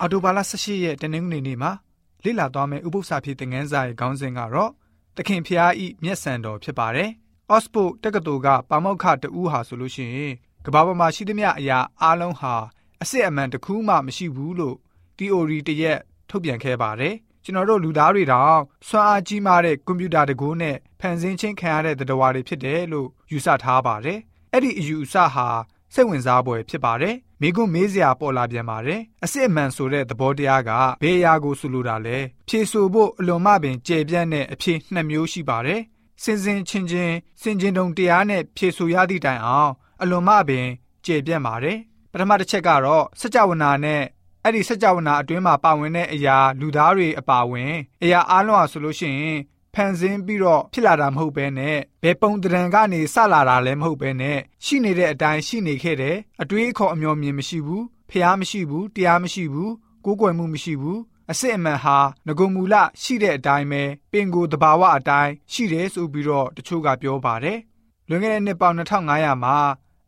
အော်တိုဘာလ18ရက်တနင်္ဂနွေနေ့မှာလေ့လာသွားမယ့်ဥပုသ္စာဖြစ်တဲ့ငန်းစာရဲ့ခေါင်းစဉ်ကတော့သခင်ဖျားဤမျက်စံတော်ဖြစ်ပါတယ်။ Oxford တက္ကသိုလ်ကပါမောက္ခတဦးဟာဆိုလို့ရှိရင်ကမ္ဘာပေါ်မှာရှိသမျှအရာအလုံးဟာအစစ်အမှန်တစ်ခုမှမရှိဘူးလို့ theory တရက်ထုတ်ပြန်ခဲ့ပါတယ်။ကျွန်တော်တို့လူသားတွေတောင်စွမ်းအားကြီးမားတဲ့ကွန်ပျူတာတကူနဲ့ဖန်ဆင်းခြင်းခံရတဲ့သတ္တဝါတွေဖြစ်တယ်လို့ယူဆထားပါတယ်။အဲ့ဒီအယူအဆဟာ စိတ်ဝင်စားဖွယ်ဖြစ်ပါတယ်။မိကွန်းမေးစရာပေါ်လာပြန်ပါတယ်။အစစ်အမှန်ဆိုတဲ့သဘောတရားကဘယ်အရာကိုဆိုလိုတာလဲ။ဖြေဆိုဖို့အလွန်မှပင်ကြဲပြန့်တဲ့အဖြေနှစ်မျိုးရှိပါတယ်။စင်စင်ချင်းချင်းစင်ကျင်တုံတရားနဲ့ဖြေဆိုရသည့်တိုင်အောင်အလွန်မှပင်ကြဲပြန့်ပါတယ်။ပထမတစ်ချက်ကတော့စကြဝဠာနဲ့အဲ့ဒီစကြဝဠာအတွင်းမှာပါဝင်တဲ့အရာလူသားတွေအပါဝင်အရာအလုံးဟာဆိုလို့ရှိရင် ဖန်ဆင်းပြီးတော့ဖြစ်လာတာမဟုတ်ဘဲနဲ့ဘယ်ပုံတံကနေစလာတာလည်းမဟုတ်ဘဲနဲ့ရှိနေတဲ့အတိုင်းရှိနေခဲ့တယ်အတွေးအခေါ်အမျှော်မြင်မရှိဘူးဖျားမရှိဘူးတရားမရှိဘူးကိုးကွယ်မှုမရှိဘူးအစစ်အမှန်ဟာငကုံမူလရှိတဲ့အတိုင်းပဲပင်ကိုယ်တဘာဝအတိုင်းရှိတယ်ဆိုပြီးတော့တချို့ကပြောပါတယ်လွန်ခဲ့တဲ့နှစ်ပေါင်း2500မှာ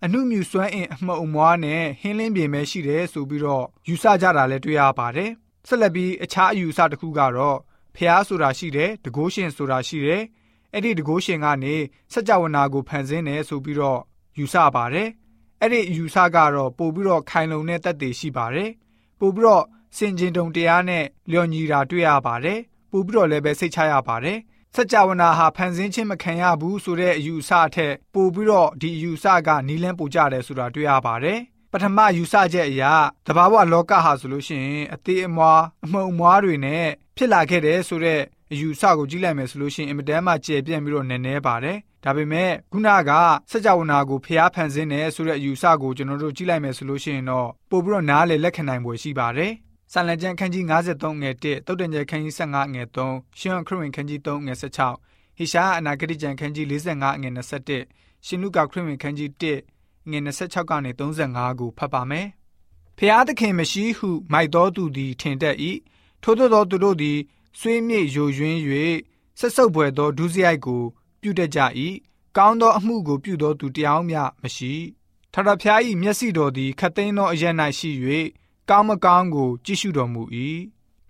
အမှုမြူစွမ်းအင်အမှုံမွားနဲ့ဟင်းလင်းပြင်ပဲရှိတယ်ဆိုပြီးတော့ယူဆကြတာလည်းတွေ့ရပါတယ်ဆက်လက်ပြီးအခြားအယူအဆတစ်ခုကတော့ ဖျားဆိုတာရှိတယ်တကိုးရှင်ဆိုတာရှိတယ်အဲ့ဒီတကိုးရှင်ကနေစัจ java နာကိုဖန်ဆင်းတယ်ဆိုပြီးတော့ယူဆပါတယ်အဲ့ဒီယူဆကတော့ပို့ပြီးတော့ခိုင်လုံတဲ့တက်တည်ရှိပါတယ်ပို့ပြီးတော့စင်ကျင်တုံတရားနဲ့လျော်ညီတာတွေ့ရပါတယ်ပို့ပြီးတော့လည်းပဲစိတ်ချရပါတယ်စัจ java နာဟာဖန်ဆင်းခြင်းမခံရဘူးဆိုတဲ့အယူအဆအထက်ပို့ပြီးတော့ဒီအယူအဆကနီးလန်းပို့ကြတယ်ဆိုတာတွေ့ရပါတယ် ပထမယူဆချက်အရာတဘာဝလောကဟာဆိုလို့ရှိရင်အသေးအမွားအမှုံမွားတွေနဲ့ဖြစ်လာခဲ့တယ်ဆိုတော့အယူဆကိုကြည့်လိုက်မယ်ဆိုလို့ရှိရင်အင်မတန်မှကျေပြန့်ပြီးတော့နည်းနည်းပါတယ်ဒါပေမဲ့ခုနကစကြဝဠာကိုဖျားဖန်ဆင်းတယ်ဆိုတဲ့အယူဆကိုကျွန်တော်တို့ကြည့်လိုက်မယ်ဆိုလို့ရှိရင်တော့ပို့ပြီးတော့နားလေလက်ခံနိုင်ပွဲရှိပါတယ်ဆန်လကျန်ခန်းကြီး53ငယ်1တုတ်တန်ကျခန်းကြီး15ငယ်3ရှင်းခရစ်ဝင်ခန်းကြီး3ငယ်16ဟေရှာအနာဂတိကျန်ခန်းကြီး45ငယ်21ရှင်လုကာခရစ်ဝင်ခန်းကြီး1 ငယ်26ကနေ35ကိုဖတ်ပါမယ်ဖျားသခင်မရှိဟုမိုက်တော်သူသည်ထင်တတ်၏ထို့သောသူတို့သည်ဆွေးမြေ့ယိုယွင်း၍ဆက်ဆုပ်ပွေသောဒုစရိုက်ကို ပြုတတ်ကြ၏ကောင်းသောအမှုကိုပြုသောသူတယောက်မျှမရှိထထဖျား၏မျက်စိတော်သည်ခတ်သိမ်းသောအရ၌ရှိ၍ကောင်းမကောင်းကိုကြည့်ရှုတော်မူ၏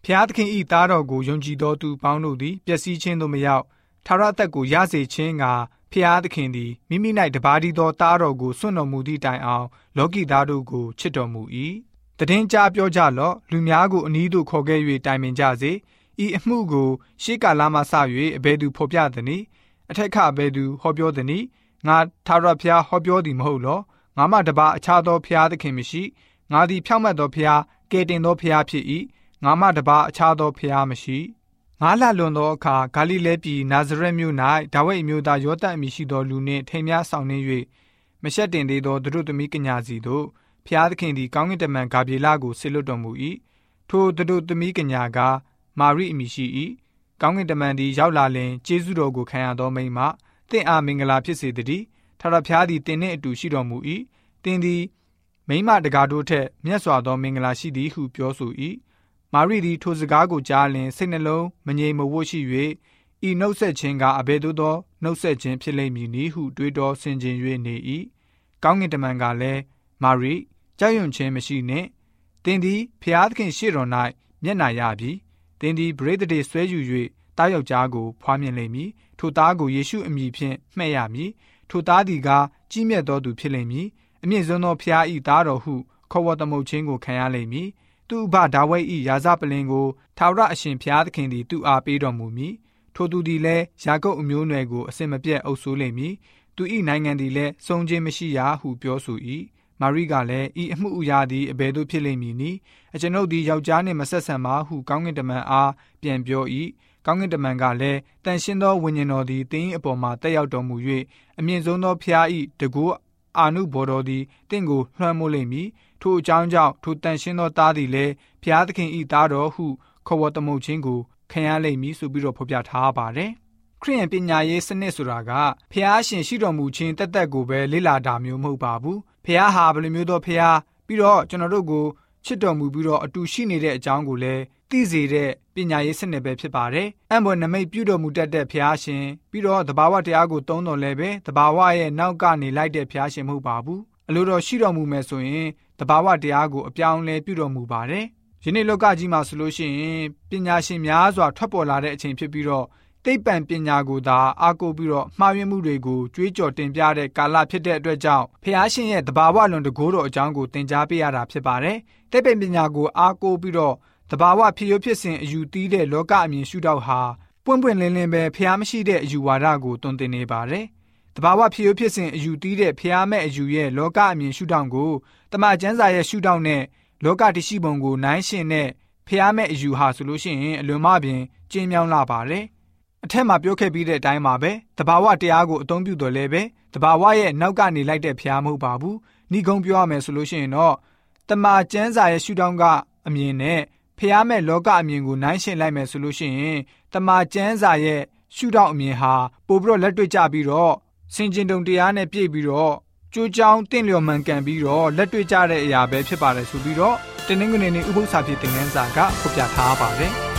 ဖျားသခင်၏သားတော်ကိုယုံကြည်သောသူပေါင်းတို့သည်ပျက်စီးခြင်းသို့မရောက်ထာဝရအသက်ကိုရစေခြင်းက ဖျားသခင်သည်မိမိ၌တပါးဒီသောသားတော်ကိုစွန့်တော်မူသည့်တိုင်အောင် လောကီသားတို့ကိုချစ်တော်မူ၏တည်င်းကြားပြောကြလော့လူများကိုအနီးသို့ခေါ်ခဲ့၍တိုင်ပင်ကြစေဤအမှုကိုရှေးကာလမှစ၍အဘယ်သူဖော်ပြသနည်းအထက်ခအဘယ်သူဟောပြောသနည်းငါသာရဖျားဟောပြောသည်မဟုတ်လောငါမှတပါအခြားသောဖျားသခင်မရှိငါသည်ဖြောင့်မတ်သောဖျားကဲတင်သောဖျားဖြစ်၏ငါမှတပါအခြားသောဖျားမရှိ ငါလှလွန်သောအခါဂါလိလဲပြည်နာဇရက်မြို့၌ဒါဝိဒ်အမျိုးသားယောသတ်အမည်ရှိသောလူနှင့်ထိမ်းများဆောင်နှင်း၍မရှက်တင်သေးသောသူတို့သမီးကညာစီတို့ဖျားသခင်သည်ကောင်းကင်တမန်ဂါပြေလကိုဆေလွတ်တော်မူ၏ထိုသူတို့သမီးကညာကမာရိအမည်ရှိ၏ကောင်းကင်တမန်သည်ရောက်လာလင်ကျေးဇူးတော်ကိုခံရသောမိန်းမတင့်အားမင်္ဂလာဖြစ်စေတည်းထာဝရဘုရားသည်တင်းနှင့်အတူရှိတော်မူ၏တင်းသည်မိမတကားတို့ထက်မြတ်စွာသောမင်္ဂလာရှိသည်ဟုပြောဆို၏ မာရိသည်ထိုစကားကိုကြားလင်စိတ်နှလုံးမငြိမ်မဝှက်ရှိ၍ဤနှုတ်ဆက်ခြင်းကအဘယ်သို့သောနှုတ်ဆက်ခြင်းဖြစ်လိမ့်မည်နည်းဟုတွေးတောဆင်ခြင်၍နေ၏ကောင်းကင်တမန်ကလည်းမာရိကြောက်ရွံ့ခြင်းမရှိနှင့်သင်သည်ဖျားသခင်ရှေ့တော်၌မျက်နာရပြီသင်သည်ပရိသတ်တွေဆွဲယူ၍တားယောက်ျားကိုဖွားမြင်လိမ့်မည်ထိုသားကိုယေရှုအမည်ဖြင့်မှဲ့ရမည်ထိုသားသည်ကကြီးမြတ်သောသူဖြစ်လိမ့်မည်အမြင့်ဆုံးသောဖျားဤသားတော်ဟုခေါ်ဝေါ်သမုတ်ခြင်းကိုခံရလိမ့်မည် သူ့အဘဒါဝိဒ်ဤရာဇပလင်ကိုထာဝရအရှင်ဖျားသခင်သည်သူ့အားပေးတော်မူမည်ထိုသူသည်လည်းယာကုပ်အမျိုးနွယ်ကိုအစင်မပြတ်အုပ်စိုးလိမ့်မည်သူ၏နိုင်ငံသည်လည်းစုံခြင်းမရှိရာဟုပြောဆို၏မာရိကလည်းဤအမှုအရာသည်အဘယ်သို့ဖြစ်လိမ့်မည်နည်းအကျွန်ုပ်သည်ယောက်ျားနှင့်မဆက်ဆံပါဟုကောင်းကင်တမန်အားပြန်ပြော၏ကောင်းကင်တမန်ကလည်းတန်ရှင်းသောဝိညာဉ်တော်သည်တင်း၏အပေါ်မှာတက်ရောက်တော်မူ၍အမြင့်ဆုံးသောဖျား၏တကူ အာနုဘော်တော်သည်တင့်ကိုလွှမ်းမိုးလိမ့်မည်ထိုအကြောင်းကြောင့်ထိုတန်ရှင်းသောသားသည်လည်းဖျားသခင်၏သားတော်ဟုခေါ်ဝေါ်တမုတ်ခြင်းကိုခံရလိမ့်မည်ဆိုပြီးတော့ဖော်ပြထားပါတယ်ခရိယန်ပညာရေးစနစ်ဆိုတာကဖះရှင်ရှိတော်မူခြင်းတက်တက်ကိုပဲလေ့လာတာမျိုးမဟုတ်ပါဘူးဖះဟာဘယ်လိုမျိုးသောဖះပြီးတော့ကျွန်တော်တို့ကိုချစ်တော်မူပြီးတော့အတူရှိနေတဲ့အကြောင်းကိုလည်း သိစေတဲ့ပညာရေးစနစ်ပဲဖြစ်ပါတယ်။အံ့ဘွယ်နမိတ်ပြုတော်မူတတ်တဲ့ဖះရှင်ပြီးတော့တဘာဝတရားကိုသုံးတော်လဲပဲတဘာဝရဲ့နောက်ကနေလိုက်တဲ့ဖះရှင်မဟုတ်ပါဘူး။အလိုတော်ရှိတော်မူမယ်ဆိုရင်တဘာဝတရားကိုအပြောင်းလဲပြုတော်မူပါတယ်။ဒယနေ့လောကကြီးမှာဆိုလို့ရှိရင်ပညာရှင်များစွာထွက်ပေါ်လာတဲ့အချိန်ဖြစ်ပြီးတော့သိပ္ပံပညာကိုသာအားကိုးပြီးတော့မှားယွင်းမှုတွေကိုကြွေးကြော်တင်ပြတဲ့ကာလဖြစ်တဲ့အတွက်ကြောင့်ဖះရှင်ရဲ့တဘာဝလွန်တကိုးတော်အကြောင်းကိုသင်ကြားပေးရတာဖြစ်ပါတယ်။သိပ္ပံပညာကိုအားကိုးပြီးတော့ တဘာဝဖြစ်ရဖြစ်စဉ်အယူတီးတဲ့လောကအမြင်ရှုထောင့်ဟာပွင့်ပွင့်လင်းလင်းပဲဖះမရှိတဲ့အယူဝါဒကိုတွင်တင်နေပါတယ်။တဘာဝဖြစ်ရဖြစ်စဉ်အယူတီးတဲ့ဖះမဲ့အယူရဲ့လောကအမြင်ရှုထောင့်ကိုတမန်ကျမ်းစာရဲ့ရှုထောင့်နဲ့လောကတရှိပုံကိုနိုင်ရှင်တဲ့ဖះမဲ့အယူဟာဆိုလို့ရှိရင်အလွန်မှပင်ကျင်းမြောင်းလာပါတယ်။အထက်မှာပြောခဲ့ပြီးတဲ့အတိုင်းပါပဲတဘာဝတရားကိုအသုံးပြုတော်လဲပဲတဘာဝရဲ့နောက်ကနေလိုက်တဲ့ဖျားမဟုတ်ပါဘူးဏီကုံပြောရမယ်ဆိုလို့ရှိရင်တော့တမာကျမ်းစာရဲ့ရှုထောင့်ကအမြင်နဲ့ ဖျားမဲ့လောကအမြင်ကိုနိုင်ရှင်လိုက်မယ်ဆိုလို့ရှိရင်တမာကျမ်းစာရဲ့ရှုထောင့်အမြင်ဟာပို့ပြီးတော့လက်တွေ့ကြပြီးတော့စင်ကျင်တုံတရားနဲ့ပြည့်ပြီးတော့ကြိုးချောင်းတင့်လျော်မှန်ကန်ပြီးတော့လက်တွေ့ကြတဲ့အရာပဲဖြစ်ပါတယ်ဆိုပြီးတော့တင်းနှင်းငွေနေဥပု္ပ္ပစာဖြစ်တဲ့ငန်းစာကဖော်ပြထားပါတယ်